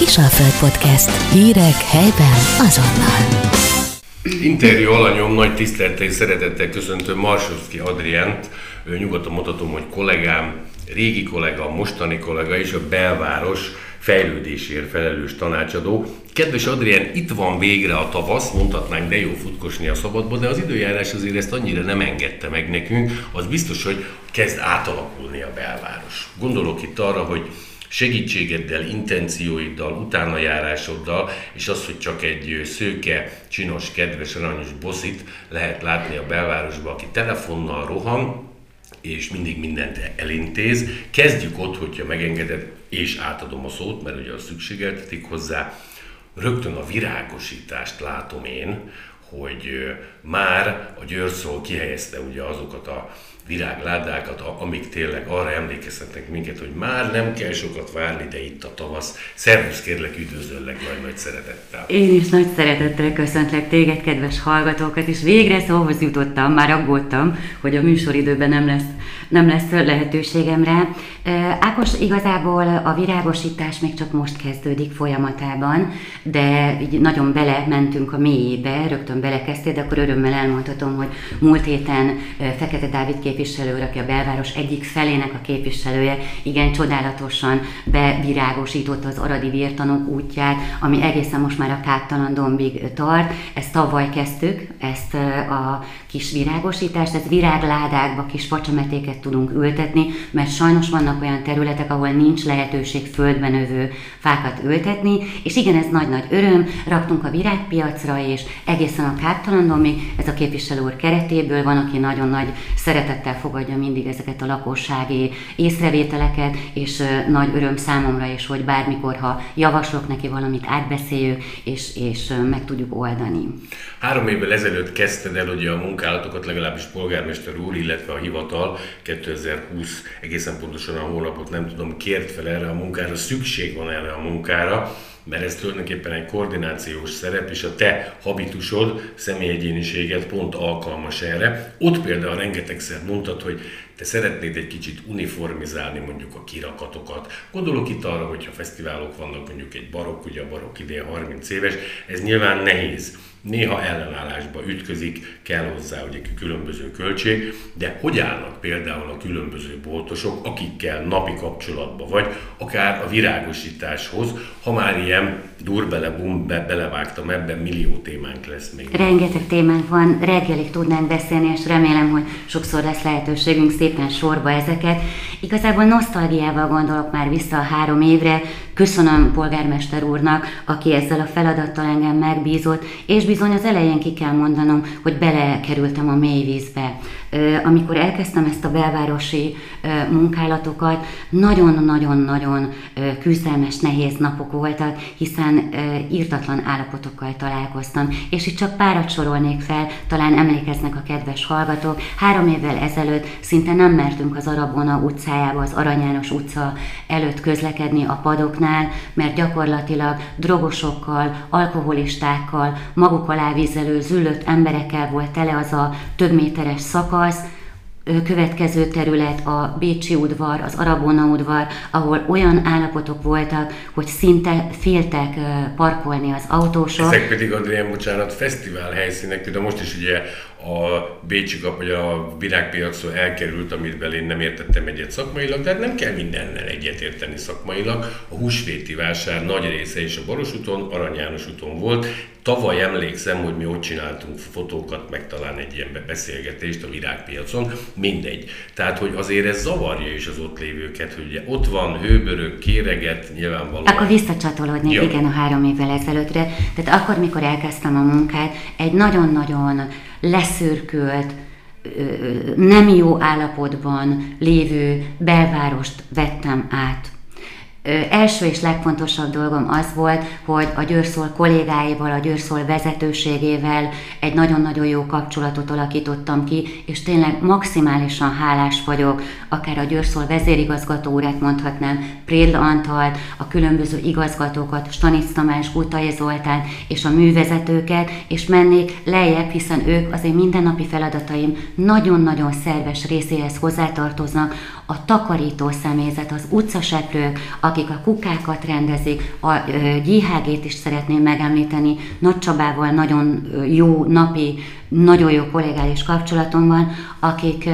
Kisalföld Podcast. Hírek helyben azonnal. Interjú alanyom nagy tisztelettel és szeretettel köszöntöm Marsovszki Adriánt, nyugodtan mondhatom, hogy kollégám, régi kollega, mostani kollega és a belváros fejlődésért felelős tanácsadó. Kedves Adrián, itt van végre a tavasz, mondhatnánk, de jó futkosni a szabadba, de az időjárás azért ezt annyira nem engedte meg nekünk. Az biztos, hogy kezd átalakulni a belváros. Gondolok itt arra, hogy segítségeddel, intencióiddal, utánajárásoddal, és az, hogy csak egy szőke, csinos, kedves, aranyos boszit lehet látni a belvárosban, aki telefonnal rohan, és mindig mindent elintéz. Kezdjük ott, hogyha megengeded, és átadom a szót, mert ugye a szükségeltetik hozzá. Rögtön a virágosítást látom én, hogy már a Győrszól kihelyezte ugye azokat a virágládákat, amik tényleg arra emlékeztetnek minket, hogy már nem kell sokat várni, de itt a tavasz. Szervusz, kérlek, üdvözöllek nagy-nagy szeretettel. Én is nagy szeretettel köszöntlek téged, kedves hallgatókat, és végre szóhoz jutottam, már aggódtam, hogy a műsoridőben nem lesz, nem lesz lehetőségem. Ákos, igazából a virágosítás még csak most kezdődik folyamatában, de így nagyon bele mentünk a mélyébe, rögtön belekezdtél, de akkor örömmel elmondhatom, hogy múlt héten Fekete Dávid képviselő, aki a belváros egyik felének a képviselője, igen csodálatosan bevirágosította az Aradi Vértanok útját, ami egészen most már a Káttalan dombig tart. Ezt tavaly kezdtük, ezt a kis virágosítást, ez virágládákba kis facsametéket tudunk ültetni, mert sajnos vannak olyan területek, ahol nincs lehetőség földben övő fákat ültetni, és igen, ez nagy-nagy öröm, raktunk a virágpiacra, és egészen a Káttalandomig, ez a képviselő úr keretéből van, aki nagyon nagy szeretettel fogadja mindig ezeket a lakossági észrevételeket, és nagy öröm számomra is, hogy bármikor, ha javaslok neki valamit, átbeszéljük, és, és meg tudjuk oldani. Három évvel ezelőtt kezdted el ugye a munkálatokat, legalábbis polgármester úr, illetve a hivatal 2020 egészen pontosan a hónapot nem tudom, kért fel erre a munkára, szükség van erre a munkára, mert ez tulajdonképpen egy koordinációs szerep, és a te habitusod, személyegyéniséged pont alkalmas erre. Ott például rengetegszer mondtad, hogy te szeretnéd egy kicsit uniformizálni mondjuk a kirakatokat. Gondolok itt arra, hogyha fesztiválok vannak, mondjuk egy barokk, ugye a barokk idén 30 éves, ez nyilván nehéz néha ellenállásba ütközik, kell hozzá ugye különböző költség, de hogy állnak például a különböző boltosok, akikkel napi kapcsolatban vagy, akár a virágosításhoz, ha már ilyen durbele, bum, be, belevágtam, ebben millió témánk lesz még. Rengeteg témánk van, reggelig tudnánk beszélni, és remélem, hogy sokszor lesz lehetőségünk szépen sorba ezeket. Igazából nosztalgiával gondolok már vissza a három évre, köszönöm polgármester úrnak, aki ezzel a feladattal engem megbízott, és bizony az elején ki kell mondanom, hogy belekerültem a mély vízbe. Amikor elkezdtem ezt a belvárosi munkálatokat, nagyon-nagyon-nagyon küzdelmes, nehéz napok voltak, hiszen írtatlan állapotokkal találkoztam. És itt csak párat sorolnék fel, talán emlékeznek a kedves hallgatók. Három évvel ezelőtt szinte nem mertünk az Arabona utcájába, az Arany János utca előtt közlekedni a padoknál, mert gyakorlatilag drogosokkal, alkoholistákkal, maguk alá vízelő, züllött emberekkel volt tele az a több méteres szakasz, következő terület a Bécsi udvar, az Arabona udvar, ahol olyan állapotok voltak, hogy szinte féltek parkolni az autósok. Ezek pedig, Adrián, bocsánat, fesztivál helyszínek, például most is ugye a Bécsi kap, vagy a virágpiacon elkerült, amit én nem értettem egyet szakmailag, tehát nem kell mindennel egyet érteni szakmailag. A húsvéti vásár nagy része is a Baros úton, Arany János úton volt. Tavaly emlékszem, hogy mi ott csináltunk fotókat, meg talán egy ilyen beszélgetést a virágpiacon, mindegy. Tehát, hogy azért ez zavarja is az ott lévőket, hogy ugye ott van hőbörög, kéreget, nyilvánvalóan. Akkor visszacsatolódni, ja. igen, a három évvel ezelőttre. Tehát akkor, mikor elkezdtem a munkát, egy nagyon-nagyon leszürkült, nem jó állapotban lévő belvárost vettem át első és legfontosabb dolgom az volt, hogy a Győrszól kollégáival, a Győrszól vezetőségével egy nagyon-nagyon jó kapcsolatot alakítottam ki, és tényleg maximálisan hálás vagyok, akár a Győrszól vezérigazgató úrát mondhatnám, Prédl Antalt, a különböző igazgatókat, Stanic Tamás, Gutai Zoltán és a művezetőket, és mennék lejjebb, hiszen ők az én mindennapi feladataim nagyon-nagyon szerves részéhez hozzátartoznak, a takarító személyzet, az utcaseprők, akik a kukákat rendezik, a GHG-t is szeretném megemlíteni, Nagy Csabával nagyon jó napi, nagyon jó kollégális kapcsolatom van, akik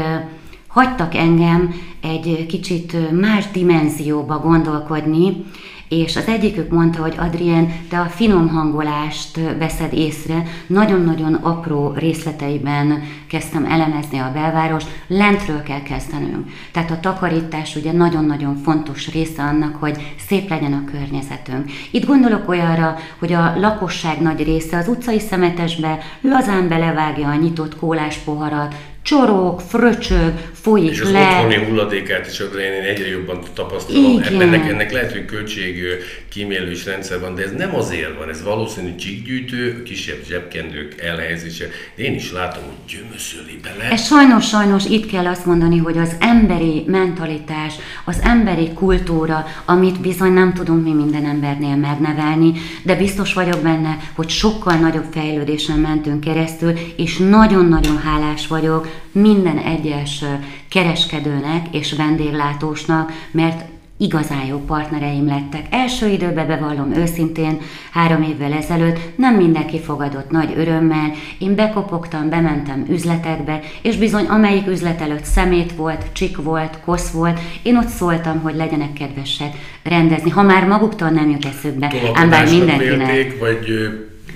hagytak engem egy kicsit más dimenzióba gondolkodni, és az egyikük mondta, hogy Adrien, te a finom hangolást veszed észre, nagyon-nagyon apró részleteiben kezdtem elemezni a belváros, lentről kell kezdenünk. Tehát a takarítás ugye nagyon-nagyon fontos része annak, hogy szép legyen a környezetünk. Itt gondolok olyanra, hogy a lakosság nagy része az utcai szemetesbe lazán belevágja a nyitott kólás poharat, csorog, fröcsög, folyik és az le. otthoni hulladékát is én egyre jobban tapasztalom. Ennek, ennek lehet, hogy költség kímélős rendszer van, de ez nem azért van, ez valószínű csíkgyűjtő, kisebb zsebkendők elhelyezése. De én is látom, hogy gyömöszöli bele. Ez sajnos, sajnos itt kell azt mondani, hogy az emberi mentalitás, az emberi kultúra, amit bizony nem tudunk mi minden embernél megnevelni, de biztos vagyok benne, hogy sokkal nagyobb fejlődésen mentünk keresztül, és nagyon-nagyon hálás vagyok minden egyes kereskedőnek és vendéglátósnak, mert igazán jó partnereim lettek. Első időben bevallom őszintén, három évvel ezelőtt nem mindenki fogadott nagy örömmel, én bekopogtam, bementem üzletekbe, és bizony amelyik üzlet előtt szemét volt, csik volt, kosz volt, én ott szóltam, hogy legyenek kedvesek rendezni, ha már maguktól nem jut eszükbe, ám bár mindenkinek. vagy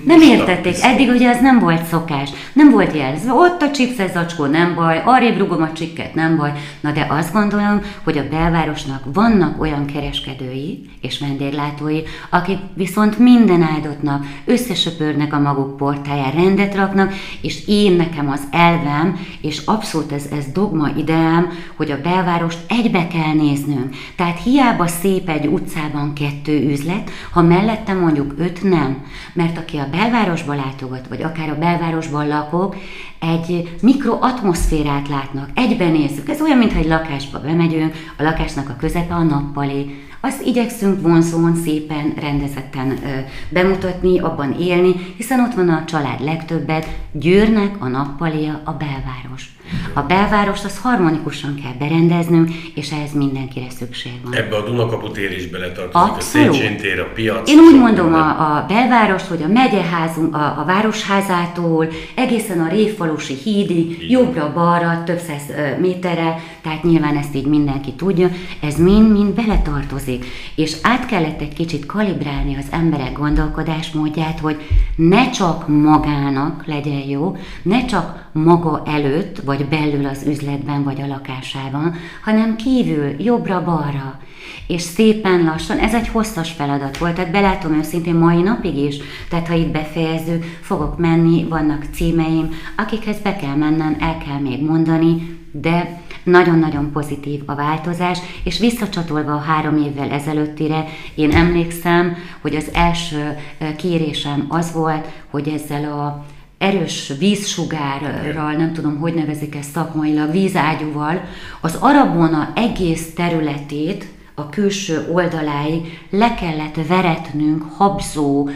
nem értették, eddig ugye ez nem volt szokás, nem volt jelzve, ott a chipses zacskó nem baj, arrébb rugom a csikket nem baj, na de azt gondolom, hogy a belvárosnak vannak olyan kereskedői és vendéglátói, akik viszont minden áldott nap összesöpörnek a maguk portáján, rendet raknak, és én nekem az elvem, és abszolút ez, ez dogma ideám, hogy a belvárost egybe kell néznünk. Tehát hiába szép egy utcában kettő üzlet, ha mellette mondjuk öt nem, mert aki a belvárosba látogat, vagy akár a belvárosban lakók, egy mikroatmoszférát látnak, egyben nézzük. Ez olyan, mintha egy lakásba bemegyünk, a lakásnak a közepe a nappali, azt igyekszünk vonzóan, szépen, rendezetten ö, bemutatni, abban élni, hiszen ott van a család legtöbbet, Győrnek a nappalia a belváros. A belvárost az harmonikusan kell berendeznünk, és ehhez mindenkire szükség van. Ebbe a Dunakaput tér is beletartozik, Abszolút. a Széchenyi tér, a piac. Én úgy mondom a, a belvárost, hogy a megyeházunk, a, a városházától egészen a Révfalusi hídig, jobbra-balra, több száz méterre, tehát nyilván ezt így mindenki tudja, ez mind-mind beletartozik. És át kellett egy kicsit kalibrálni az emberek gondolkodásmódját, hogy ne csak magának legyen jó, ne csak maga előtt, vagy belül az üzletben, vagy a lakásában, hanem kívül, jobbra-balra. És szépen lassan, ez egy hosszas feladat volt, tehát belátom őszintén mai napig is, tehát ha itt befejezzük, fogok menni, vannak címeim, akikhez be kell mennem, el kell még mondani, de nagyon-nagyon pozitív a változás, és visszacsatolva a három évvel ezelőttire, én emlékszem, hogy az első kérésem az volt, hogy ezzel a erős vízsugárral, nem tudom, hogy nevezik ezt szakmailag, vízágyúval, az Arabona egész területét, a külső oldaláig le kellett veretnünk habzó,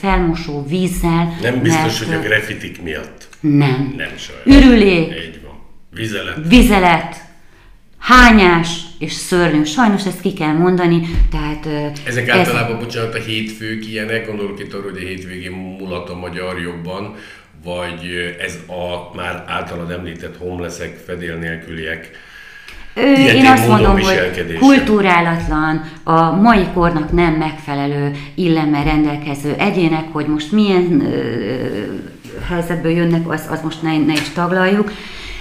felmosó vízzel. Nem biztos, mert, hogy a grafitik miatt. Nem. Nem sajnos. Ürülék. Így van. Vizelet. Vizelet. Hányás és szörnyű. Sajnos ezt ki kell mondani, tehát... Ezek ez... általában, bocsánat, a hétfők ilyenek, gondolok itt arra, hogy a hétvégén mulat a magyar jobban, vagy ez a már általad említett homelessek, fedél nélküliek, én azt mondom, hogy kultúrálatlan, a mai kornak nem megfelelő illemmel rendelkező egyének, hogy most milyen ö, helyzetből jönnek, az, az most ne, ne is taglaljuk,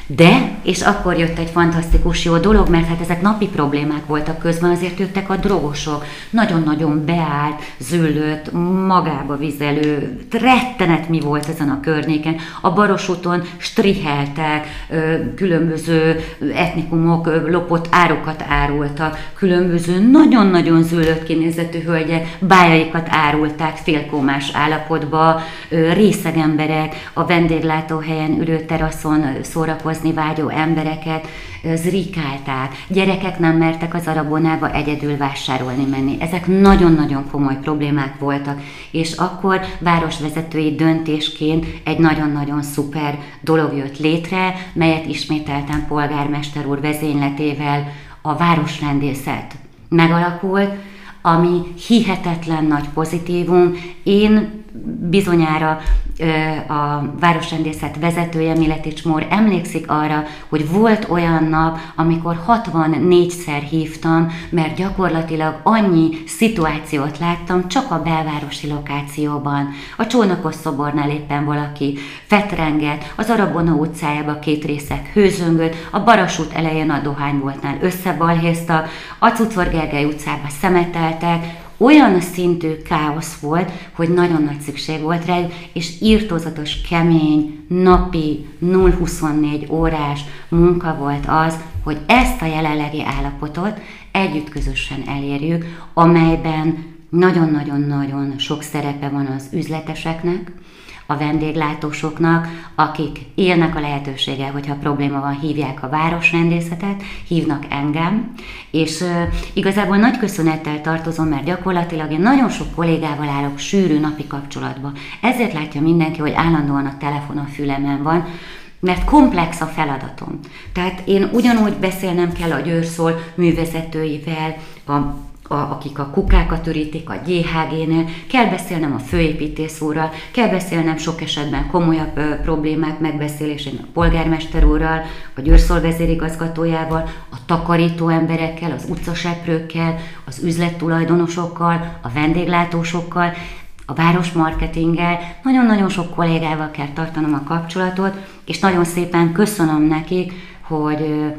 de, és akkor jött egy fantasztikus jó dolog, mert hát ezek napi problémák voltak közben, azért jöttek a drogosok, nagyon-nagyon beállt, züllött, magába vizelő, rettenet mi volt ezen a környéken. A Barosúton striheltek, különböző etnikumok lopott árukat árultak, különböző nagyon-nagyon züllött kinézetű hölgyek bájaikat árulták félkómás állapotba, részeg emberek a vendéglátóhelyen ülő teraszon szórakozni dolgozni vágyó embereket zrikálták, gyerekek nem mertek az arabonába egyedül vásárolni menni. Ezek nagyon-nagyon komoly problémák voltak, és akkor városvezetői döntésként egy nagyon-nagyon szuper dolog jött létre, melyet ismételten polgármester úr vezényletével a városrendészet megalakult, ami hihetetlen nagy pozitívum. Én bizonyára a városrendészet vezetője, Miletics Mór emlékszik arra, hogy volt olyan nap, amikor 64-szer hívtam, mert gyakorlatilag annyi szituációt láttam csak a belvárosi lokációban. A csónakos szobornál éppen valaki fetrenget, az Arabona utcájába két részek hőzöngött, a Barasút elején a dohány voltnál összebalhézta, a Cucor Gergely utcába szemeteltek, olyan szintű káosz volt, hogy nagyon nagy szükség volt rájuk, és írtózatos, kemény, napi 0-24 órás munka volt az, hogy ezt a jelenlegi állapotot együtt közösen elérjük, amelyben nagyon-nagyon-nagyon sok szerepe van az üzleteseknek, a vendéglátósoknak, akik élnek a lehetőséggel, hogyha probléma van, hívják a városrendészetet, hívnak engem, és uh, igazából nagy köszönettel tartozom, mert gyakorlatilag én nagyon sok kollégával állok sűrű napi kapcsolatba. Ezért látja mindenki, hogy állandóan a telefon a fülemen van, mert komplex a feladatom. Tehát én ugyanúgy beszélnem kell a győrszól művezetőivel, a a, akik a kukákat ürítik a GHG-nél, kell beszélnem a főépítész úrral, kell beszélnem sok esetben komolyabb ö, problémák megbeszélésén a polgármester úrral, a győrszol a takarító emberekkel, az utcaseprőkkel, az üzlettulajdonosokkal, a vendéglátósokkal, a városmarketinggel, nagyon-nagyon sok kollégával kell tartanom a kapcsolatot, és nagyon szépen köszönöm nekik, hogy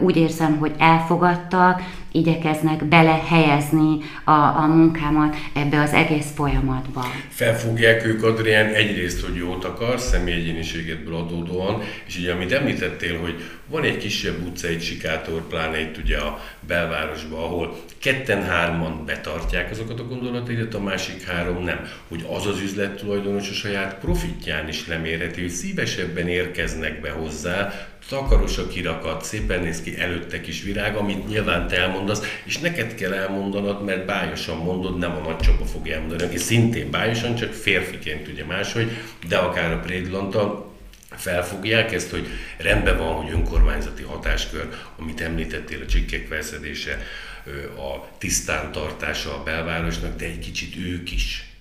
úgy érzem, hogy elfogadtak, igyekeznek belehelyezni a, a munkámat ebbe az egész folyamatba. Felfogják ők, Adrián, egyrészt, hogy jót akar, személyegyéniségedből adódóan, és ugye amit említettél, hogy van egy kisebb utca, egy sikátor, pláne itt ugye a belvárosban, ahol ketten-hárman betartják azokat a gondolataidat, a másik három nem. Hogy az az üzlettulajdonos a saját profitján is nem érheti, hogy szívesebben érkeznek be hozzá, takaros a kirakat, szépen néz ki előtte kis virág, amit nyilván te elmondasz, és neked kell elmondanod, mert bájosan mondod, nem a nagy csapa fogja elmondani, aki szintén bájosan, csak férfiként ugye máshogy, de akár a prédlanta, felfogják ezt, hogy rendben van, hogy önkormányzati hatáskör, amit említettél, a csikkek veszedése, a tisztántartása a belvárosnak, de egy kicsit ők is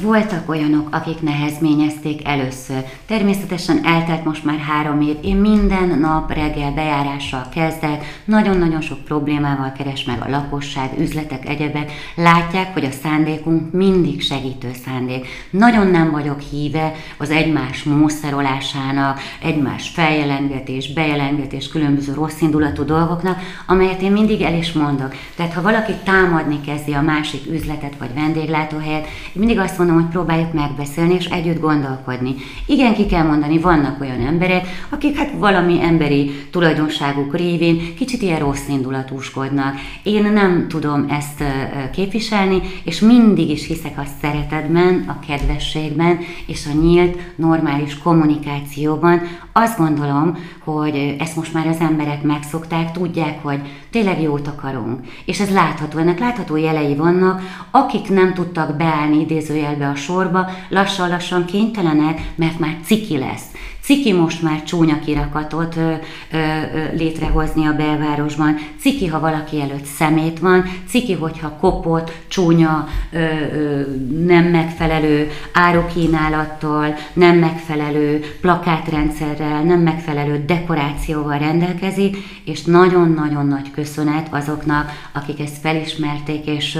voltak olyanok, akik nehezményezték először. Természetesen eltelt most már három év. Én minden nap reggel bejárással kezdek, nagyon-nagyon sok problémával keres meg a lakosság, üzletek, egyebek. Látják, hogy a szándékunk mindig segítő szándék. Nagyon nem vagyok híve az egymás mószerolásának, egymás feljelentgetés, bejelentgetés, különböző rossz indulatú dolgoknak, amelyet én mindig el is mondok. Tehát ha valaki támadni kezdi a másik üzletet vagy vendéglátóhelyet, mindig mindig azt mondom, hogy próbáljuk megbeszélni és együtt gondolkodni. Igen, ki kell mondani, vannak olyan emberek, akik hát valami emberi tulajdonságuk révén kicsit ilyen rossz indulatúskodnak. Én nem tudom ezt képviselni, és mindig is hiszek a szeretetben, a kedvességben és a nyílt, normális kommunikációban. Azt gondolom, hogy ezt most már az emberek megszokták, tudják, hogy tényleg jót akarunk. És ez látható, ennek látható jelei vannak, akik nem tudtak beállni idézőjelbe a sorba, lassan-lassan kénytelenek, mert már ciki lesz. Ciki most már csúnya kirakatot ö, ö, ö, létrehozni a belvárosban. Ciki, ha valaki előtt szemét van. Ciki, hogyha kopott, csúnya, ö, ö, nem megfelelő árukínálattal, nem megfelelő plakátrendszerrel, nem megfelelő dekorációval rendelkezik, és nagyon-nagyon nagy köszönet azoknak, akik ezt felismerték, és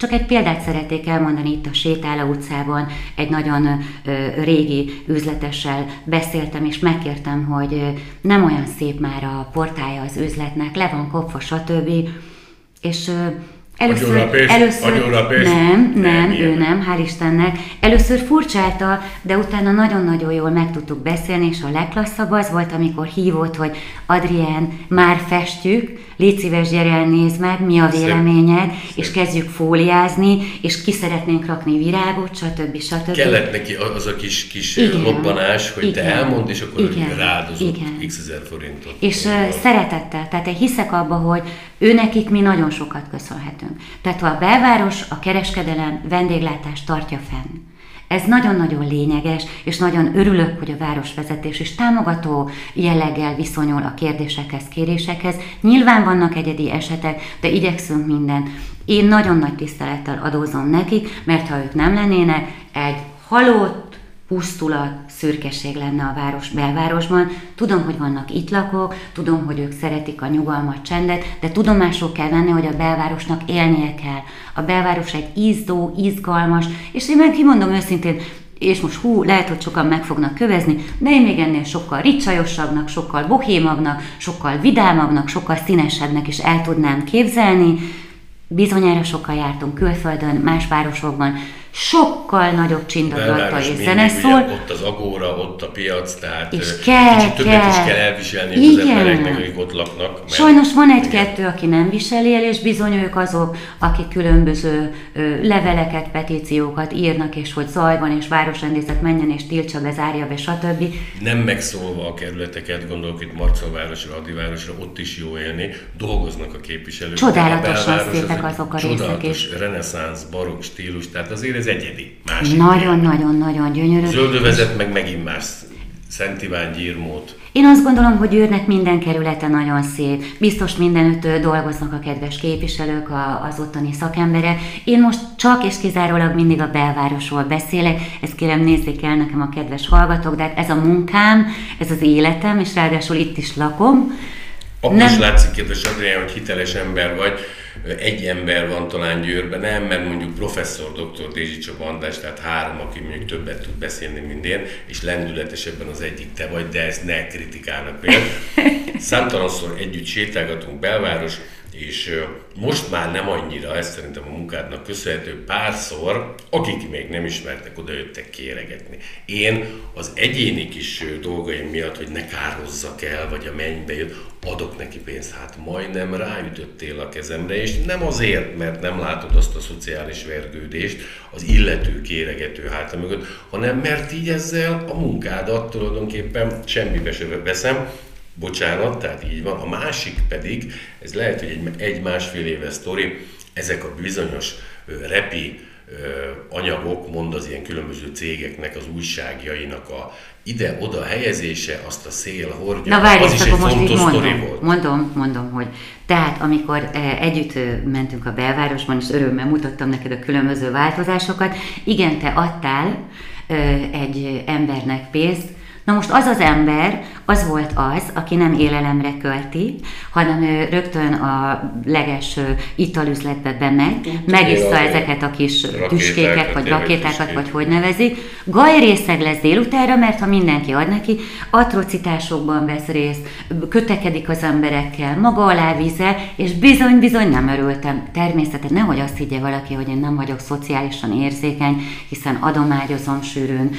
csak egy példát szeretnék elmondani itt a Sétáló utcában, egy nagyon régi üzletessel beszéltem, és megkértem, hogy nem olyan szép már a portája az üzletnek, le van kopva, stb. És Először, először nem, nem, nem, ő nem, hál' Istennek. Először furcsálta, de utána nagyon-nagyon jól meg tudtuk beszélni, és a legklasszabb az volt, amikor hívott, hogy Adrien, már festjük, légy szíves, gyere el, nézd meg, mi a véleményed, Szép. és kezdjük fóliázni, és ki szeretnénk rakni virágot, stb. stb. Kellett neki az a kis, kis igen, lobbanás, hogy igen, te elmond, és akkor igen, rádozott igen. x ezer forintot. És uh, szeretettel, tehát én hiszek abba, hogy ő nekik mi nagyon sokat köszönhetünk. Tehát ha a belváros a kereskedelem, vendéglátás tartja fenn, Ez nagyon-nagyon lényeges, és nagyon örülök, hogy a városvezetés is támogató jelleggel viszonyul a kérdésekhez, kérésekhez. Nyilván vannak egyedi esetek, de igyekszünk minden. Én nagyon nagy tisztelettel adózom nekik, mert ha ők nem lennének, egy halott, pusztulat, szürkeség lenne a város belvárosban. Tudom, hogy vannak itt lakók, tudom, hogy ők szeretik a nyugalmat, csendet, de tudomásul kell venni, hogy a belvárosnak élnie kell. A belváros egy ízdó, izgalmas, és én meg kimondom őszintén, és most hú, lehet, hogy sokan meg fognak kövezni, de én még ennél sokkal ricsajosabbnak, sokkal bohémabbnak, sokkal vidámabbnak, sokkal színesebbnek is el tudnám képzelni. Bizonyára sokkal jártunk külföldön, más városokban, sokkal nagyobb csindadratta és zene szól. Ott az agóra, ott a piac, tehát és kell, kicsit többet kell. is kell elviselni Igen. az embereknek, akik ott laknak. Mert Sajnos van egy-kettő, aki nem viseli el, és bizony ők azok, akik különböző ö, leveleket, petíciókat írnak, és hogy zaj van, és városrendészet menjen, és tiltsa be, zárja be, stb. Nem megszólva a kerületeket, gondolok itt Marcalvárosra, Adivárosra, ott is jó élni, dolgoznak a képviselők. Csodálatosan szépek azok a részek is. reneszánsz, barokk stílus, tehát azért ez egyedi. Nagyon-nagyon-nagyon gyönyörű. Zöldövezet meg megint más Szent Iván gyírmót. Én azt gondolom, hogy őrnek minden kerülete nagyon szép. Biztos mindenütt dolgoznak a kedves képviselők, az ottani szakemberek. Én most csak és kizárólag mindig a belvárosról beszélek. Ezt kérem nézzék el nekem a kedves hallgatók, de hát ez a munkám, ez az életem, és ráadásul itt is lakom. Akkor nem... is látszik, kedves Adrián, hogy hiteles ember vagy egy ember van talán Győrben, nem, mert mondjuk professzor dr. Dézsi Csaba András, tehát három, aki mondjuk többet tud beszélni, mint én, és lendületesebben az egyik te vagy, de ezt ne kritikának vél. Számtalanszor együtt sétálgatunk belváros, és most már nem annyira, ez szerintem a munkádnak köszönhető párszor, akik még nem ismertek, oda jöttek kéregetni. Én az egyéni kis dolgaim miatt, hogy ne kározzak el, vagy a mennybe jött, adok neki pénzt. Hát majdnem ráütöttél a kezemre, és nem azért, mert nem látod azt a szociális vergődést, az illető kéregető háta mögött, hanem mert így ezzel a munkádat tulajdonképpen semmibe se veszem, bocsánat, tehát így van. A másik pedig, ez lehet, hogy egy, egy másfél éves sztori, ezek a bizonyos repi anyagok, mond az ilyen különböző cégeknek, az újságjainak a ide-oda helyezése, azt a szél hordja, Na várj, az is egy most fontos mondom, volt. Mondom, mondom, hogy tehát amikor együtt mentünk a belvárosban, és örömmel mutattam neked a különböző változásokat, igen, te adtál egy embernek pénzt, Na most az az ember, az volt az, aki nem élelemre költi, hanem ő rögtön a leges italüzletbe bemegy, megissza ezeket a kis tüskéket, vagy rakétákat, vagy hogy nevezik. Gajrészeg lesz délutánra, mert ha mindenki ad neki, atrocitásokban vesz részt, kötekedik az emberekkel, maga alá vize, és bizony-bizony nem örültem. Természetesen nehogy azt higgye valaki, hogy én nem vagyok szociálisan érzékeny, hiszen adományozom sűrűn,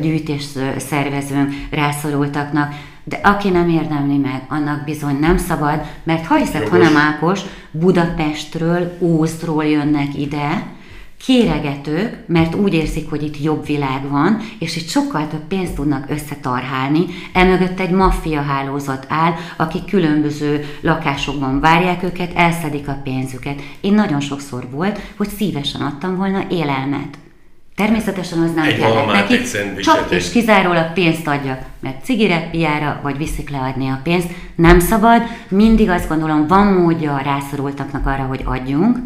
gyűjtés szervezünk rászorultaknak, de aki nem érdemli meg, annak bizony nem szabad, mert ha hiszek, ha nem Ákos, Budapestről, Ózdról jönnek ide, kéregetők, mert úgy érzik, hogy itt jobb világ van, és itt sokkal több pénzt tudnak összetarhálni. Emögött egy maffia hálózat áll, akik különböző lakásokban várják őket, elszedik a pénzüket. Én nagyon sokszor volt, hogy szívesen adtam volna élelmet. Természetesen az nem egy kellett neki, csak és kizárólag pénzt adja, mert cigire, piára vagy viszik leadni a pénzt. Nem szabad, mindig azt gondolom, van módja a rászorultaknak arra, hogy adjunk,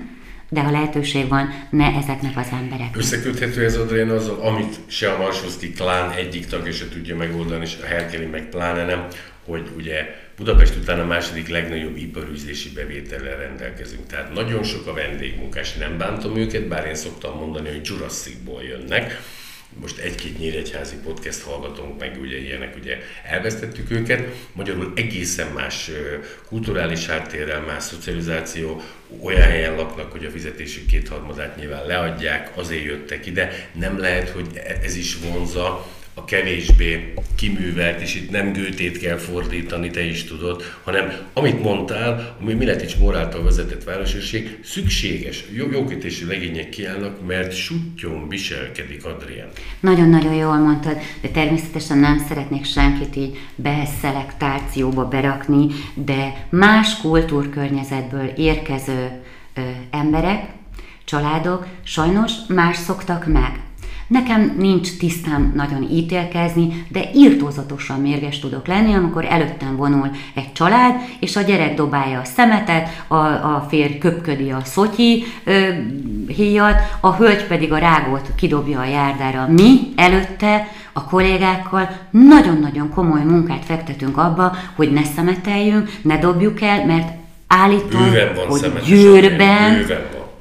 de ha lehetőség van, ne ezeknek az embereknek. Összeköthető ez Adrián azzal, amit se a Marsoszki klán egyik tagja se tudja megoldani, és a Herkeli meg pláne nem, hogy ugye Budapest után a második legnagyobb iparűzési bevétellel rendelkezünk. Tehát nagyon sok a vendégmunkás, nem bántom őket, bár én szoktam mondani, hogy Jurassicból jönnek. Most egy-két nyíregyházi podcast hallgatónk meg, ugye ilyenek, ugye elvesztettük őket. Magyarul egészen más kulturális háttérrel, más szocializáció, olyan helyen laknak, hogy a fizetésük kétharmadát nyilván leadják, azért jöttek ide. Nem lehet, hogy e-, ez is vonza a kevésbé kiművelt, és itt nem gőtét kell fordítani, te is tudod, hanem amit mondtál, ami Miletics Moráltal vezetett városőrség, szükséges, jó, jókötési legények kiállnak, mert suttyon viselkedik Adrián. Nagyon-nagyon jól mondtad, de természetesen nem szeretnék senkit így beszelektációba berakni, de más kultúrkörnyezetből érkező ö, emberek, családok sajnos más szoktak meg Nekem nincs tisztám nagyon ítélkezni, de írtózatosan mérges tudok lenni, amikor előttem vonul egy család, és a gyerek dobálja a szemetet, a, a férj köpködi a szotyi ö, híjat, a hölgy pedig a rágót kidobja a járdára. Mi előtte a kollégákkal nagyon-nagyon komoly munkát fektetünk abba, hogy ne szemeteljünk, ne dobjuk el, mert állítom, hogy Győrben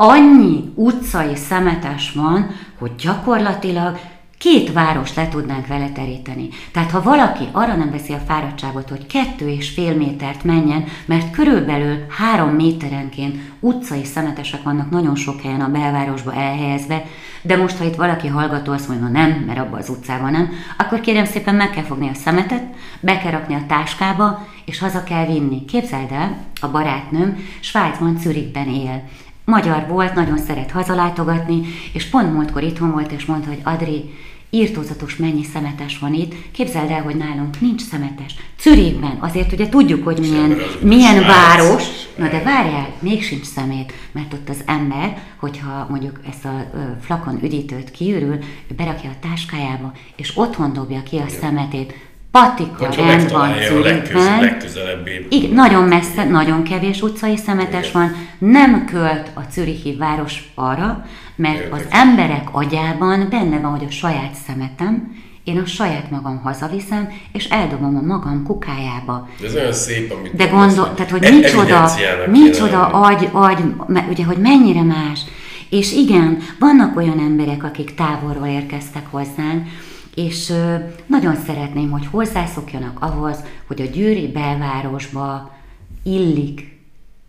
annyi utcai szemetes van, hogy gyakorlatilag két város le tudnánk vele teríteni. Tehát ha valaki arra nem veszi a fáradtságot, hogy kettő és fél métert menjen, mert körülbelül három méterenként utcai szemetesek vannak nagyon sok helyen a belvárosba elhelyezve, de most, ha itt valaki hallgató azt mondja, nem, mert abban az utcában nem, akkor kérem szépen meg kell fogni a szemetet, be kell rakni a táskába, és haza kell vinni. Képzeld el, a barátnőm Svájcban, Zürichben él. Magyar volt, nagyon szeret hazalátogatni, és pont múltkor itthon volt, és mondta, hogy Adri, írtózatos mennyi szemetes van itt. Képzeld el, hogy nálunk nincs szemetes. Zürichben, azért ugye tudjuk, hogy milyen, milyen város, na de várjál, még sincs szemét, mert ott az ember, hogyha mondjuk ezt a flakon üdítőt kiürül, ő berakja a táskájába, és otthon dobja ki a szemetét, patika Hogyha rend van Zürichben. Igen, nagyon messze, nagyon kevés utcai szemetes Igen. van, nem költ a Zürichi város arra, mert Érdekes. az emberek agyában benne van, hogy a saját szemetem, én a saját magam hazaviszem, és eldobom a magam kukájába. De ez olyan szép, amit De gondol, tehát, hogy micsoda, micsoda agy, agy, ugye, hogy mennyire más. És igen, vannak olyan emberek, akik távolról érkeztek hozzánk, és nagyon szeretném, hogy hozzászokjanak ahhoz, hogy a győri belvárosba illik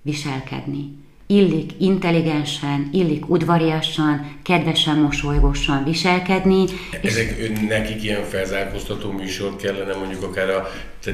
viselkedni illik intelligensen, illik udvariasan, kedvesen, mosolygósan viselkedni. Ezek és... nekik ilyen felzárkóztató műsor kellene mondjuk akár a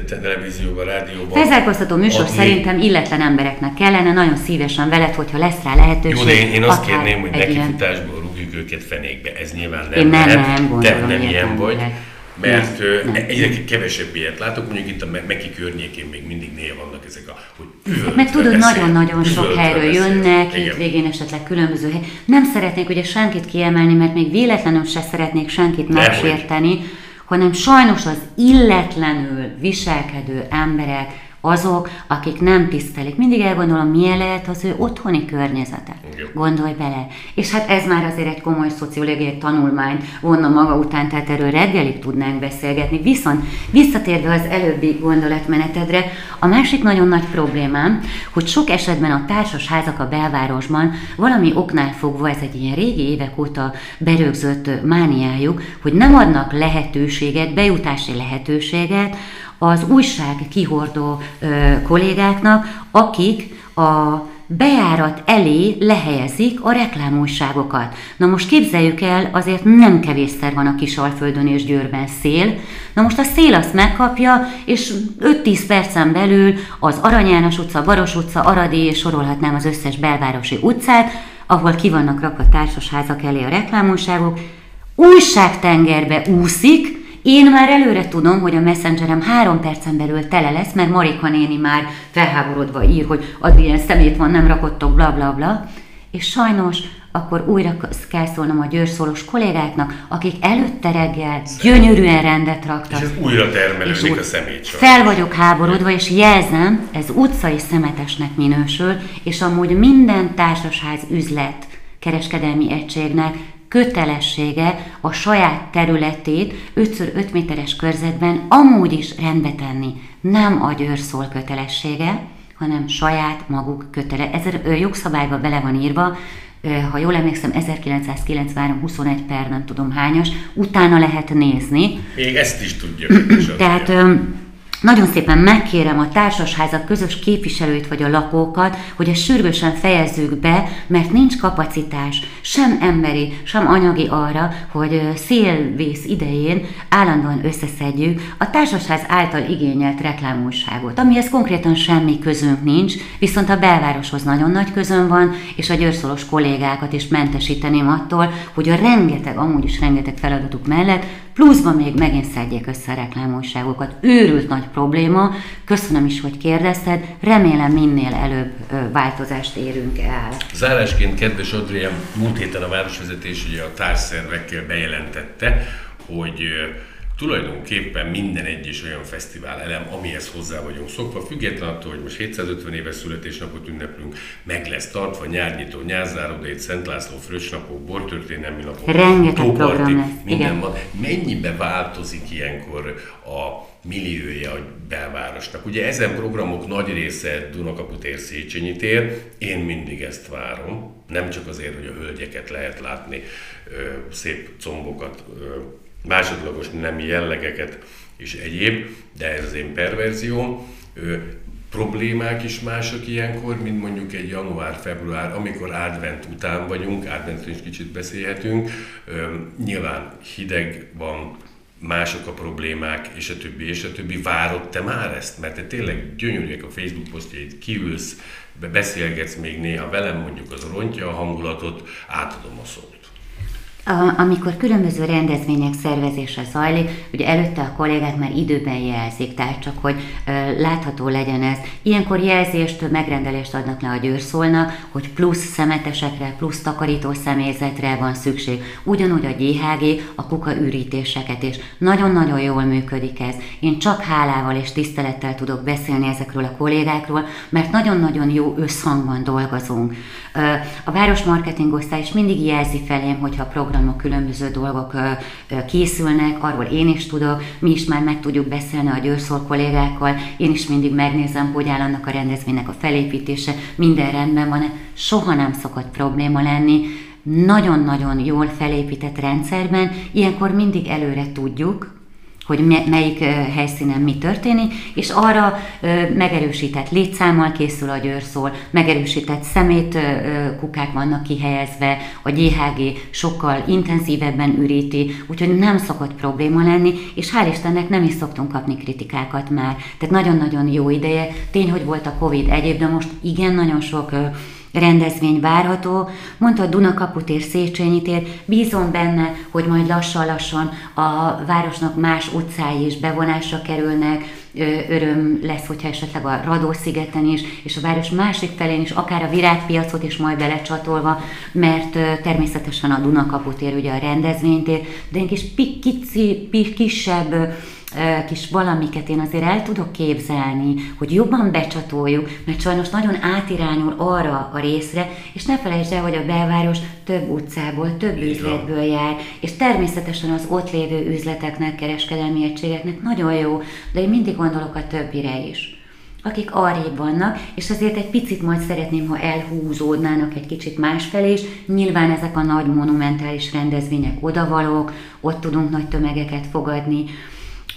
televízióban, rádióban? Felzárkóztató műsor adni. szerintem illetlen embereknek kellene, nagyon szívesen veled, hogyha lesz rá lehetőség. Jó, de én, én azt kérném, hogy nekifutásból őket fenékbe, ez nyilván nem Én nem, nem, nem Te nem ilyen vagy. Lehet mert nem, egyre kevesebb ilyet látok, mondjuk itt a Meki környékén még mindig néha vannak ezek a, hogy üvöltve Mert tudod, nagyon-nagyon sok helyről beszél. jönnek, hétvégén esetleg különböző hely. Nem szeretnék ugye senkit kiemelni, mert még véletlenül se szeretnék senkit megsérteni, hanem sajnos az illetlenül viselkedő emberek, azok, akik nem tisztelik. Mindig elgondolom, milyen lehet az ő otthoni környezete. Gondolj bele. És hát ez már azért egy komoly szociológiai tanulmányt vonna maga után, tehát erről reggelig tudnánk beszélgetni. Viszont visszatérve az előbbi gondolatmenetedre, a másik nagyon nagy problémám, hogy sok esetben a társasházak a belvárosban valami oknál fogva, ez egy ilyen régi évek óta berögzött mániájuk, hogy nem adnak lehetőséget, bejutási lehetőséget az újság kihordó ö, kollégáknak, akik a bejárat elé lehelyezik a reklámújságokat. Na most képzeljük el, azért nem kevésszer van a Kisalföldön és Győrben szél. Na most a szél azt megkapja, és 5-10 percen belül az Arany János utca, Baros utca, Aradi, és sorolhatnám az összes belvárosi utcát, ahol ki vannak rakva társasházak elé a reklámújságok, újságtengerbe úszik, én már előre tudom, hogy a messengerem három percen belül tele lesz, mert Marika néni már felháborodva ír, hogy Adrien szemét van, nem rakottok, bla bla bla. És sajnos akkor újra kell szólnom a győrszólós kollégáknak, akik előtte reggel gyönyörűen rendet raktak. És ez újra termelődik a szemét Fel vagyok háborodva, és jelzem, ez utcai szemetesnek minősül, és amúgy minden társasház üzlet kereskedelmi egységnek kötelessége a saját területét 5x5 méteres körzetben amúgy is rendbe tenni. Nem a győrszól kötelessége, hanem saját maguk kötele. Ez a jogszabályban bele van írva, ha jól emlékszem, 1993 21 per nem tudom hányas, utána lehet nézni. Még ezt is tudja. Tehát nagyon szépen megkérem a társasházak közös képviselőit vagy a lakókat, hogy ezt sürgősen fejezzük be, mert nincs kapacitás, sem emberi, sem anyagi arra, hogy szélvész idején állandóan összeszedjük a társasház által igényelt reklámújságot, amihez konkrétan semmi közünk nincs, viszont a belvároshoz nagyon nagy közön van, és a győrszolos kollégákat is mentesíteném attól, hogy a rengeteg, amúgy is rengeteg feladatuk mellett pluszban még megint szedjék össze a reklámújságokat. Őrült nagy probléma, köszönöm is, hogy kérdezted, remélem minél előbb változást érünk el. Zárásként, kedves Adrián, múlt héten a városvezetés ugye a társszervekkel bejelentette, hogy tulajdonképpen minden egyes olyan fesztivál elem, amihez hozzá vagyunk szokva, független attól, hogy most 750 éves születésnapot ünneplünk, meg lesz tartva, nyárnyitó, nyárzárodét, Szent László fröccsnapok, bortörténelmi napok, lesz. minden Igen. van. Mennyibe változik ilyenkor a milliója a belvárosnak. Ugye ezen programok nagy része Dunakaput ér Széchenyi tér, én mindig ezt várom, nem csak azért, hogy a hölgyeket lehet látni, szép combokat, másodlagos nemi jellegeket és egyéb, de ez az én perverzióm. Problémák is mások ilyenkor, mint mondjuk egy január-február, amikor advent után vagyunk, adventről is kicsit beszélhetünk. Nyilván hideg van, mások a problémák, és a többi, és a többi. Várod te már ezt? Mert te tényleg gyönyörűek a Facebook posztjait, kiülsz, beszélgetsz még néha velem, mondjuk az rontja a hangulatot, átadom a szót amikor különböző rendezvények szervezése zajlik, ugye előtte a kollégák már időben jelzik, tehát csak hogy látható legyen ez. Ilyenkor jelzést, megrendelést adnak le a győrszólnak, hogy plusz szemetesekre, plusz takarító személyzetre van szükség. Ugyanúgy a GHG, a kuka ürítéseket is. Nagyon-nagyon jól működik ez. Én csak hálával és tisztelettel tudok beszélni ezekről a kollégákról, mert nagyon-nagyon jó összhangban dolgozunk. A városmarketing osztály is mindig jelzi felém, hogyha a programok, különböző dolgok készülnek, arról én is tudok, mi is már meg tudjuk beszélni a győrszól kollégákkal, én is mindig megnézem, hogy áll annak a rendezvénynek a felépítése, minden rendben van-e, soha nem szokott probléma lenni, nagyon-nagyon jól felépített rendszerben, ilyenkor mindig előre tudjuk, hogy melyik helyszínen mi történik, és arra megerősített létszámmal készül a győrszól, megerősített szemét kukák vannak kihelyezve, a GHG sokkal intenzívebben üríti, úgyhogy nem szokott probléma lenni, és hál' Istennek nem is szoktunk kapni kritikákat már. Tehát nagyon-nagyon jó ideje. Tény, hogy volt a Covid egyéb, de most igen, nagyon sok rendezvény várható, mondta Dunakaputér, Széchenyi tér, bízom benne, hogy majd lassan-lassan a városnak más utcái is bevonásra kerülnek, öröm lesz, hogyha esetleg a Radó-szigeten is, és a város másik felén is, akár a virágpiacot is majd belecsatolva, mert természetesen a Dunakaputér ugye a rendezvénytér, de egy kis pici, kisebb kis valamiket én azért el tudok képzelni, hogy jobban becsatoljuk, mert sajnos nagyon átirányul arra a részre, és ne felejtsd el, hogy a belváros több utcából, több üzletből jár, és természetesen az ott lévő üzleteknek, kereskedelmi egységeknek nagyon jó, de én mindig gondolok a többire is akik arrébb vannak, és azért egy picit majd szeretném, ha elhúzódnának egy kicsit másfelé is. Nyilván ezek a nagy monumentális rendezvények odavalók, ott tudunk nagy tömegeket fogadni,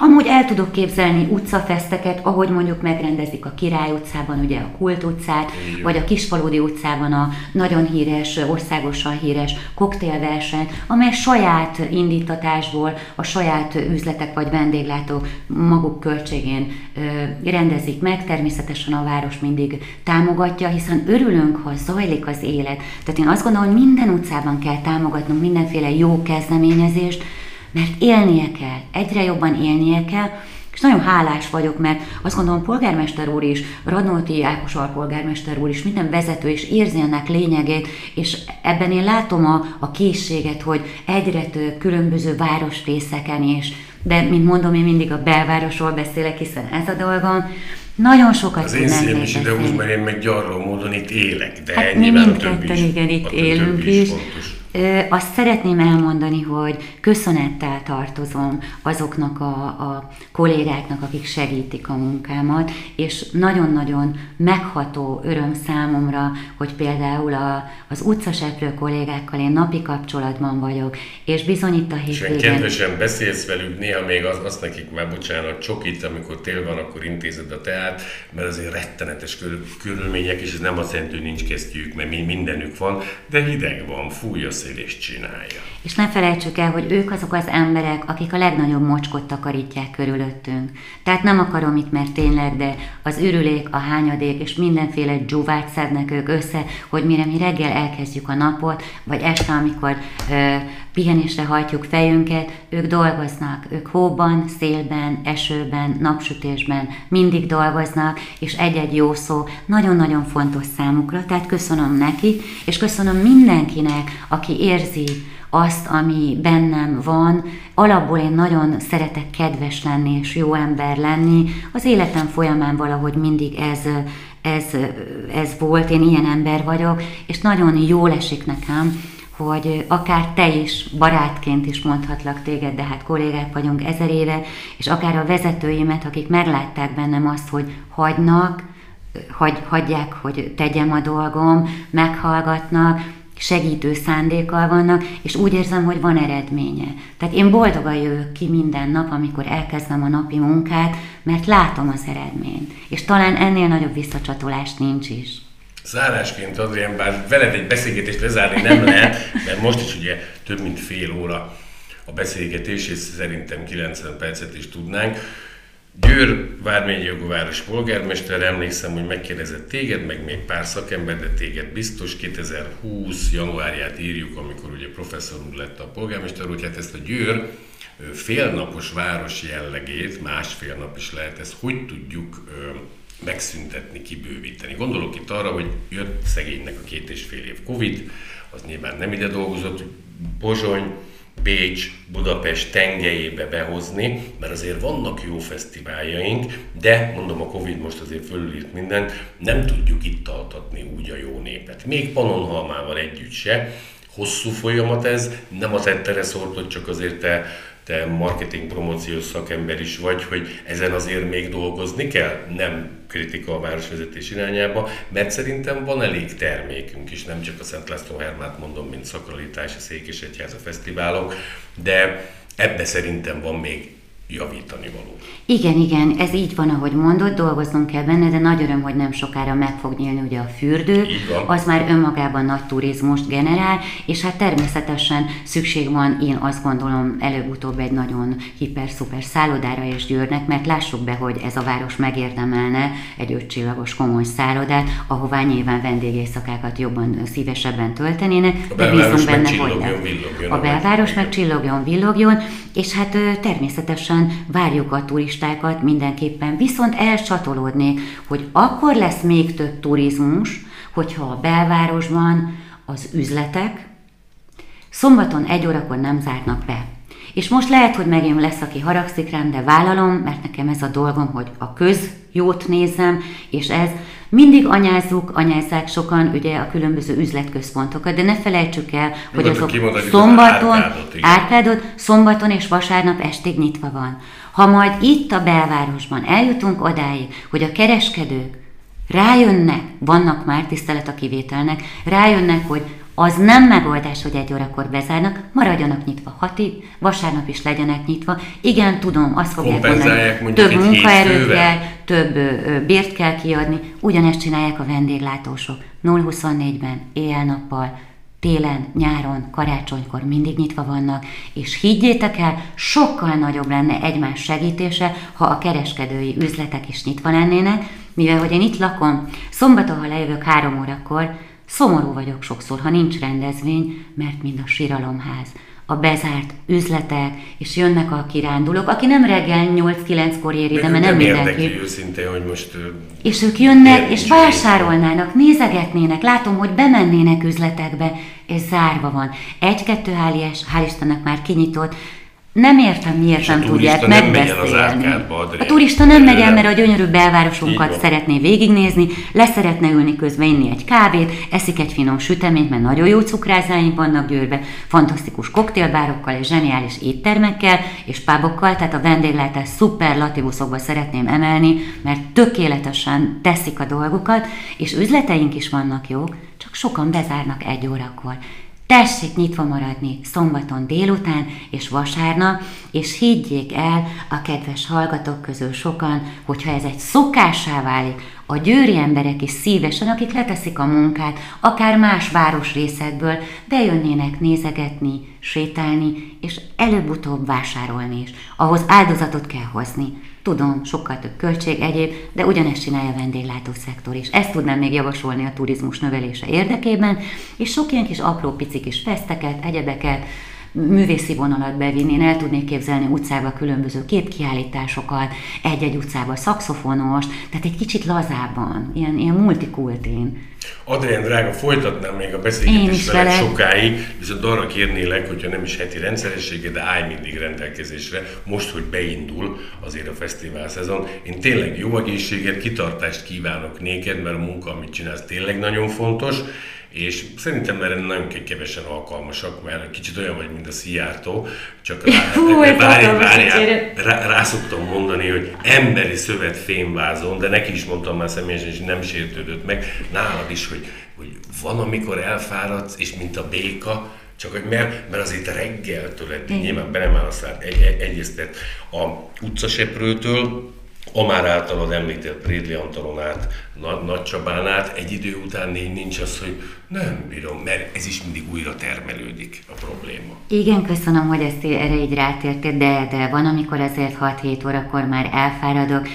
Amúgy el tudok képzelni utcafeszteket, ahogy mondjuk megrendezik a Király utcában, ugye a Kult utcát, Igen. vagy a Kisfaludi utcában a nagyon híres, országosan híres koktélverseny, amely saját indítatásból a saját üzletek vagy vendéglátók maguk költségén rendezik meg. Természetesen a város mindig támogatja, hiszen örülünk, ha zajlik az élet. Tehát én azt gondolom, hogy minden utcában kell támogatnunk mindenféle jó kezdeményezést, mert élnie kell, egyre jobban élnie kell, és nagyon hálás vagyok, mert azt gondolom, polgármester úr is, Radnóti Ákos alpolgármester úr is, minden vezető is érzi ennek lényegét, és ebben én látom a, a készséget, hogy egyre több különböző városrészeken is, de mint mondom, én mindig a belvárosról beszélek, hiszen ez a dolgom, nagyon sokat Az én szívem is ide húz, mert én meg gyarló módon itt élek, de hát mi mindketten igen, itt élünk is. is. Fontos. Azt szeretném elmondani, hogy köszönettel tartozom azoknak a, a kollégáknak, akik segítik a munkámat, és nagyon-nagyon megható öröm számomra, hogy például a, az utcaseprő kollégákkal én napi kapcsolatban vagyok, és bizony itt a hétvégén... És kedvesen beszélsz velük, néha még az, azt nekik már bocsánat, csokit, amikor tél van, akkor intézed a teát, mert azért rettenetes körülmények, és ez nem azt jelenti, hogy nincs kesztyűjük, mert mindenük van, de hideg van, fúj a megbeszélést csinálja. És ne felejtsük el, hogy ők azok az emberek, akik a legnagyobb mocskot takarítják körülöttünk. Tehát nem akarom itt, mert tényleg, de az ürülék, a hányadék és mindenféle dzsúvát szednek ők össze, hogy mire mi reggel elkezdjük a napot, vagy este, amikor ö, pihenésre hajtjuk fejünket, ők dolgoznak, ők hóban, szélben, esőben, napsütésben mindig dolgoznak, és egy-egy jó szó nagyon-nagyon fontos számukra, tehát köszönöm nekik, és köszönöm mindenkinek, aki érzi azt, ami bennem van. Alapból én nagyon szeretek kedves lenni és jó ember lenni. Az életem folyamán valahogy mindig ez, ez, ez volt, én ilyen ember vagyok, és nagyon jól esik nekem, hogy akár te is, barátként is mondhatlak téged, de hát kollégák vagyunk ezer éve, és akár a vezetőimet, akik meglátták bennem azt, hogy hagynak, hagy, hagyják, hogy tegyem a dolgom, meghallgatnak, segítő szándékkal vannak, és úgy érzem, hogy van eredménye. Tehát én boldogan jövök ki minden nap, amikor elkezdem a napi munkát, mert látom az eredményt. És talán ennél nagyobb visszacsatolás nincs is. Zárásként, Adrián, bár veled egy beszélgetést lezárni nem lehet, mert most is ugye több mint fél óra a beszélgetés, és szerintem 90 percet is tudnánk. Győr vármegyi jogováros polgármester, emlékszem, hogy megkérdezett téged, meg még pár szakember, de téged biztos. 2020 januárját írjuk, amikor ugye professzor úr lett a polgármester, hogy hát ezt a Győr félnapos város jellegét, másfél nap is lehet, ezt hogy tudjuk megszüntetni, kibővíteni. Gondolok itt arra, hogy jött szegénynek a két és fél év Covid, az nyilván nem ide dolgozott, Pozsony, Bécs, Budapest tengelyébe behozni, mert azért vannak jó fesztiváljaink, de mondom, a Covid most azért fölülírt mindent, nem tudjuk itt altatni úgy a jó népet. Még Panonhalmával együtt se. Hosszú folyamat ez, nem az ettere szortott, csak azért te te marketing promóciós szakember is vagy, hogy ezen azért még dolgozni kell, nem kritika a városvezetés irányába, mert szerintem van elég termékünk is, nem csak a Szent László Hermát mondom, mint szakralitás, a Székesegyháza fesztiválok, de ebbe szerintem van még javítani való. Igen, igen, ez így van, ahogy mondod, dolgoznunk kell benne, de nagy öröm, hogy nem sokára meg fog nyílni ugye a fürdő, az már önmagában nagy turizmust generál, és hát természetesen szükség van, én azt gondolom, előbb-utóbb egy nagyon hiper-szuper szállodára és Győrnek, mert lássuk be, hogy ez a város megérdemelne egy ötcsillagos komoly szállodát, ahová nyilván vendégészakákat jobban, szívesebben töltenének, de bízunk benne, hogy A belváros meg csillogjon, villogjon, és hát természetesen nyilván várjuk a turistákat mindenképpen, viszont elcsatolódnék, hogy akkor lesz még több turizmus, hogyha a belvárosban az üzletek szombaton egy órakor nem zárnak be. És most lehet, hogy megint lesz, aki haragszik rám, de vállalom, mert nekem ez a dolgom, hogy a közjót nézem, és ez mindig anyázzuk, anyázzák sokan ugye a különböző üzletközpontokat, de ne felejtsük el, hogy azok szombaton, árkádot, árkádot, szombaton és vasárnap estig nyitva van. Ha majd itt a belvárosban eljutunk odáig, hogy a kereskedők rájönnek, vannak már tisztelet a kivételnek, rájönnek, hogy az nem megoldás, hogy egy órakor bezárnak, maradjanak nyitva hatig, vasárnap is legyenek nyitva. Igen, tudom, azt fogják mondani, több munkaerőt kell, több bért kell kiadni, ugyanezt csinálják a vendéglátósok. 0-24-ben, éjjel-nappal, télen, nyáron, karácsonykor mindig nyitva vannak, és higgyétek el, sokkal nagyobb lenne egymás segítése, ha a kereskedői üzletek is nyitva lennének, mivel hogy én itt lakom, szombaton, ha lejövök három órakor, Szomorú vagyok sokszor, ha nincs rendezvény, mert mind a síralomház, a bezárt üzletek, és jönnek a kirándulók, aki nem reggel 8-9-kor éri, de mert nem mindenki. őszintén, hogy most... És ők jönnek, és vásárolnának, nézegetnének, látom, hogy bemennének üzletekbe, és zárva van. Egy-kettő hál' Istennek már kinyitott, nem értem, miért nem tudják megbeszélni. A turista nem megy el, mert a gyönyörű belvárosunkat szeretné végignézni, leszeretne ülni közben inni egy kávét, eszik egy finom süteményt, mert nagyon jó cukrázáink vannak Győrbe, fantasztikus koktélbárokkal és zseniális éttermekkel és pábokkal, tehát a vendéglátás szuperlatívuszokba szeretném emelni, mert tökéletesen teszik a dolgukat, és üzleteink is vannak jók, csak sokan bezárnak egy órakor. Tessék nyitva maradni szombaton délután és vasárnap, és higgyék el a kedves hallgatók közül sokan, hogyha ez egy szokássá válik, a győri emberek is szívesen, akik leteszik a munkát, akár más városrészekből, bejönnének nézegetni, sétálni, és előbb-utóbb vásárolni is. Ahhoz áldozatot kell hozni. Tudom, sokkal több költség egyéb, de ugyanezt csinálja a vendéglátószektor is. Ezt tudnám még javasolni a turizmus növelése érdekében, és sok ilyen kis apró picik kis feszteket, egyebeket, művészi vonalat bevinni. Én el tudnék képzelni utcába különböző képkiállításokat, egy-egy utcába szakszofonos, tehát egy kicsit lazábban, ilyen, ilyen multikultén. Adrián drága, folytatnám még a beszélgetést veled sokáig, viszont arra kérnélek, hogyha nem is heti rendszeressége, de állj mindig rendelkezésre, most, hogy beindul azért a fesztivál szezon. Én tényleg jó egészséget, kitartást kívánok néked, mert a munka, amit csinálsz, tényleg nagyon fontos, és szerintem erre nagyon kevesen alkalmasak, mert kicsit olyan vagy, mint a Szijjártó, csak rá, Hú, várj, várj, rá, rá, szoktam mondani, hogy emberi szövet fémvázon, de neki is mondtam már személyesen, és nem sértődött meg, nálad is, hogy, hogy van, amikor elfáradsz, és mint a béka, csak hogy mert, mert azért reggeltől eddig, nyilván be nem áll egy, egy, egyeztet a utcaseprőtől, a már általad említett Rédli Antalon át, Nagy Csabán át, egy idő után nincs az, hogy nem bírom, mert ez is mindig újra termelődik a probléma. Igen, köszönöm, hogy ezt erre így rátértél, de, de van, amikor azért 6-7 órakor már elfáradok,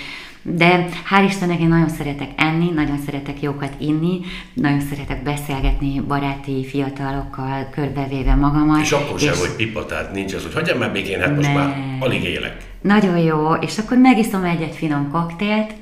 de hál' Istennek én nagyon szeretek enni, nagyon szeretek jókat inni, nagyon szeretek beszélgetni baráti fiatalokkal, körbevéve magamat. És akkor sem, hogy pipa, tehát nincs az, hogy hagyjam már békén, hát most már alig élek. Nagyon jó, és akkor megiszom egy-egy finom koktélt,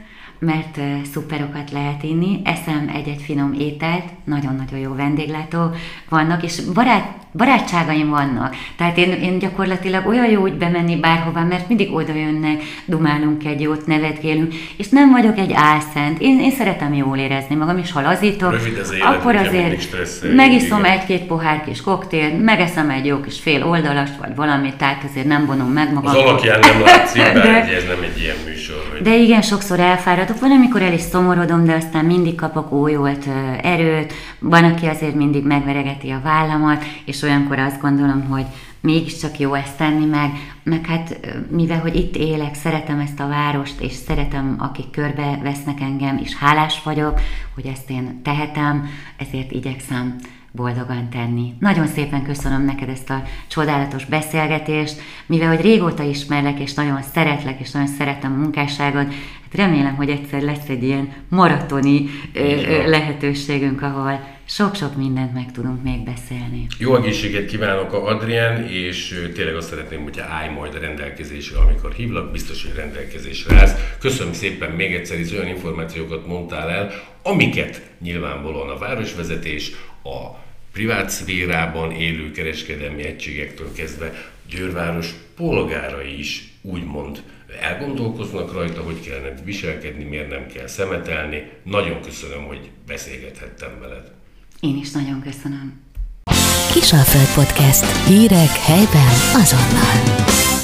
mert szuperokat lehet inni, eszem egy-egy finom ételt, nagyon-nagyon jó vendéglátó vannak, és barát, barátságaim vannak. Tehát én, én gyakorlatilag olyan jó úgy bemenni bárhova, mert mindig oda jönnek, dumálunk egy jót, nevetgélünk, és nem vagyok egy álszent. Én, én szeretem jól érezni magam, és ha lazítok, az élet, akkor azért megiszom egy-két pohár kis koktél, megeszem egy jó kis fél oldalast, vagy valamit, tehát azért nem vonom meg magam. Az alapján nem látszik, de, ez nem egy ilyen műsor. Hogy... De igen, sokszor elfáradok. Van, amikor el is szomorodom, de aztán mindig kapok újolt erőt, van, aki azért mindig megveregeti a vállamat, és olyankor azt gondolom, hogy mégiscsak jó ezt tenni, meg, meg hát mivel, hogy itt élek, szeretem ezt a várost, és szeretem, akik körbe vesznek engem, és hálás vagyok, hogy ezt én tehetem, ezért igyekszem boldogan tenni. Nagyon szépen köszönöm neked ezt a csodálatos beszélgetést, mivel hogy régóta ismerlek, és nagyon szeretlek, és nagyon szeretem a munkásságod, hát remélem, hogy egyszer lesz egy ilyen maratoni lehetőségünk, ahol sok-sok mindent meg tudunk még beszélni. Jó egészséget kívánok a Adrián, és tényleg azt szeretném, hogyha állj majd a rendelkezésre, amikor hívlak, biztos, hogy rendelkezésre állsz. Köszönöm szépen még egyszer, hogy olyan információkat mondtál el, amiket nyilvánvalóan a városvezetés, a privát szférában élő kereskedelmi egységektől kezdve Győrváros polgárai is úgymond elgondolkoznak rajta, hogy kellene viselkedni, miért nem kell szemetelni. Nagyon köszönöm, hogy beszélgethettem veled. Én is nagyon köszönöm. Kisalföld Podcast. Hírek helyben azonnal.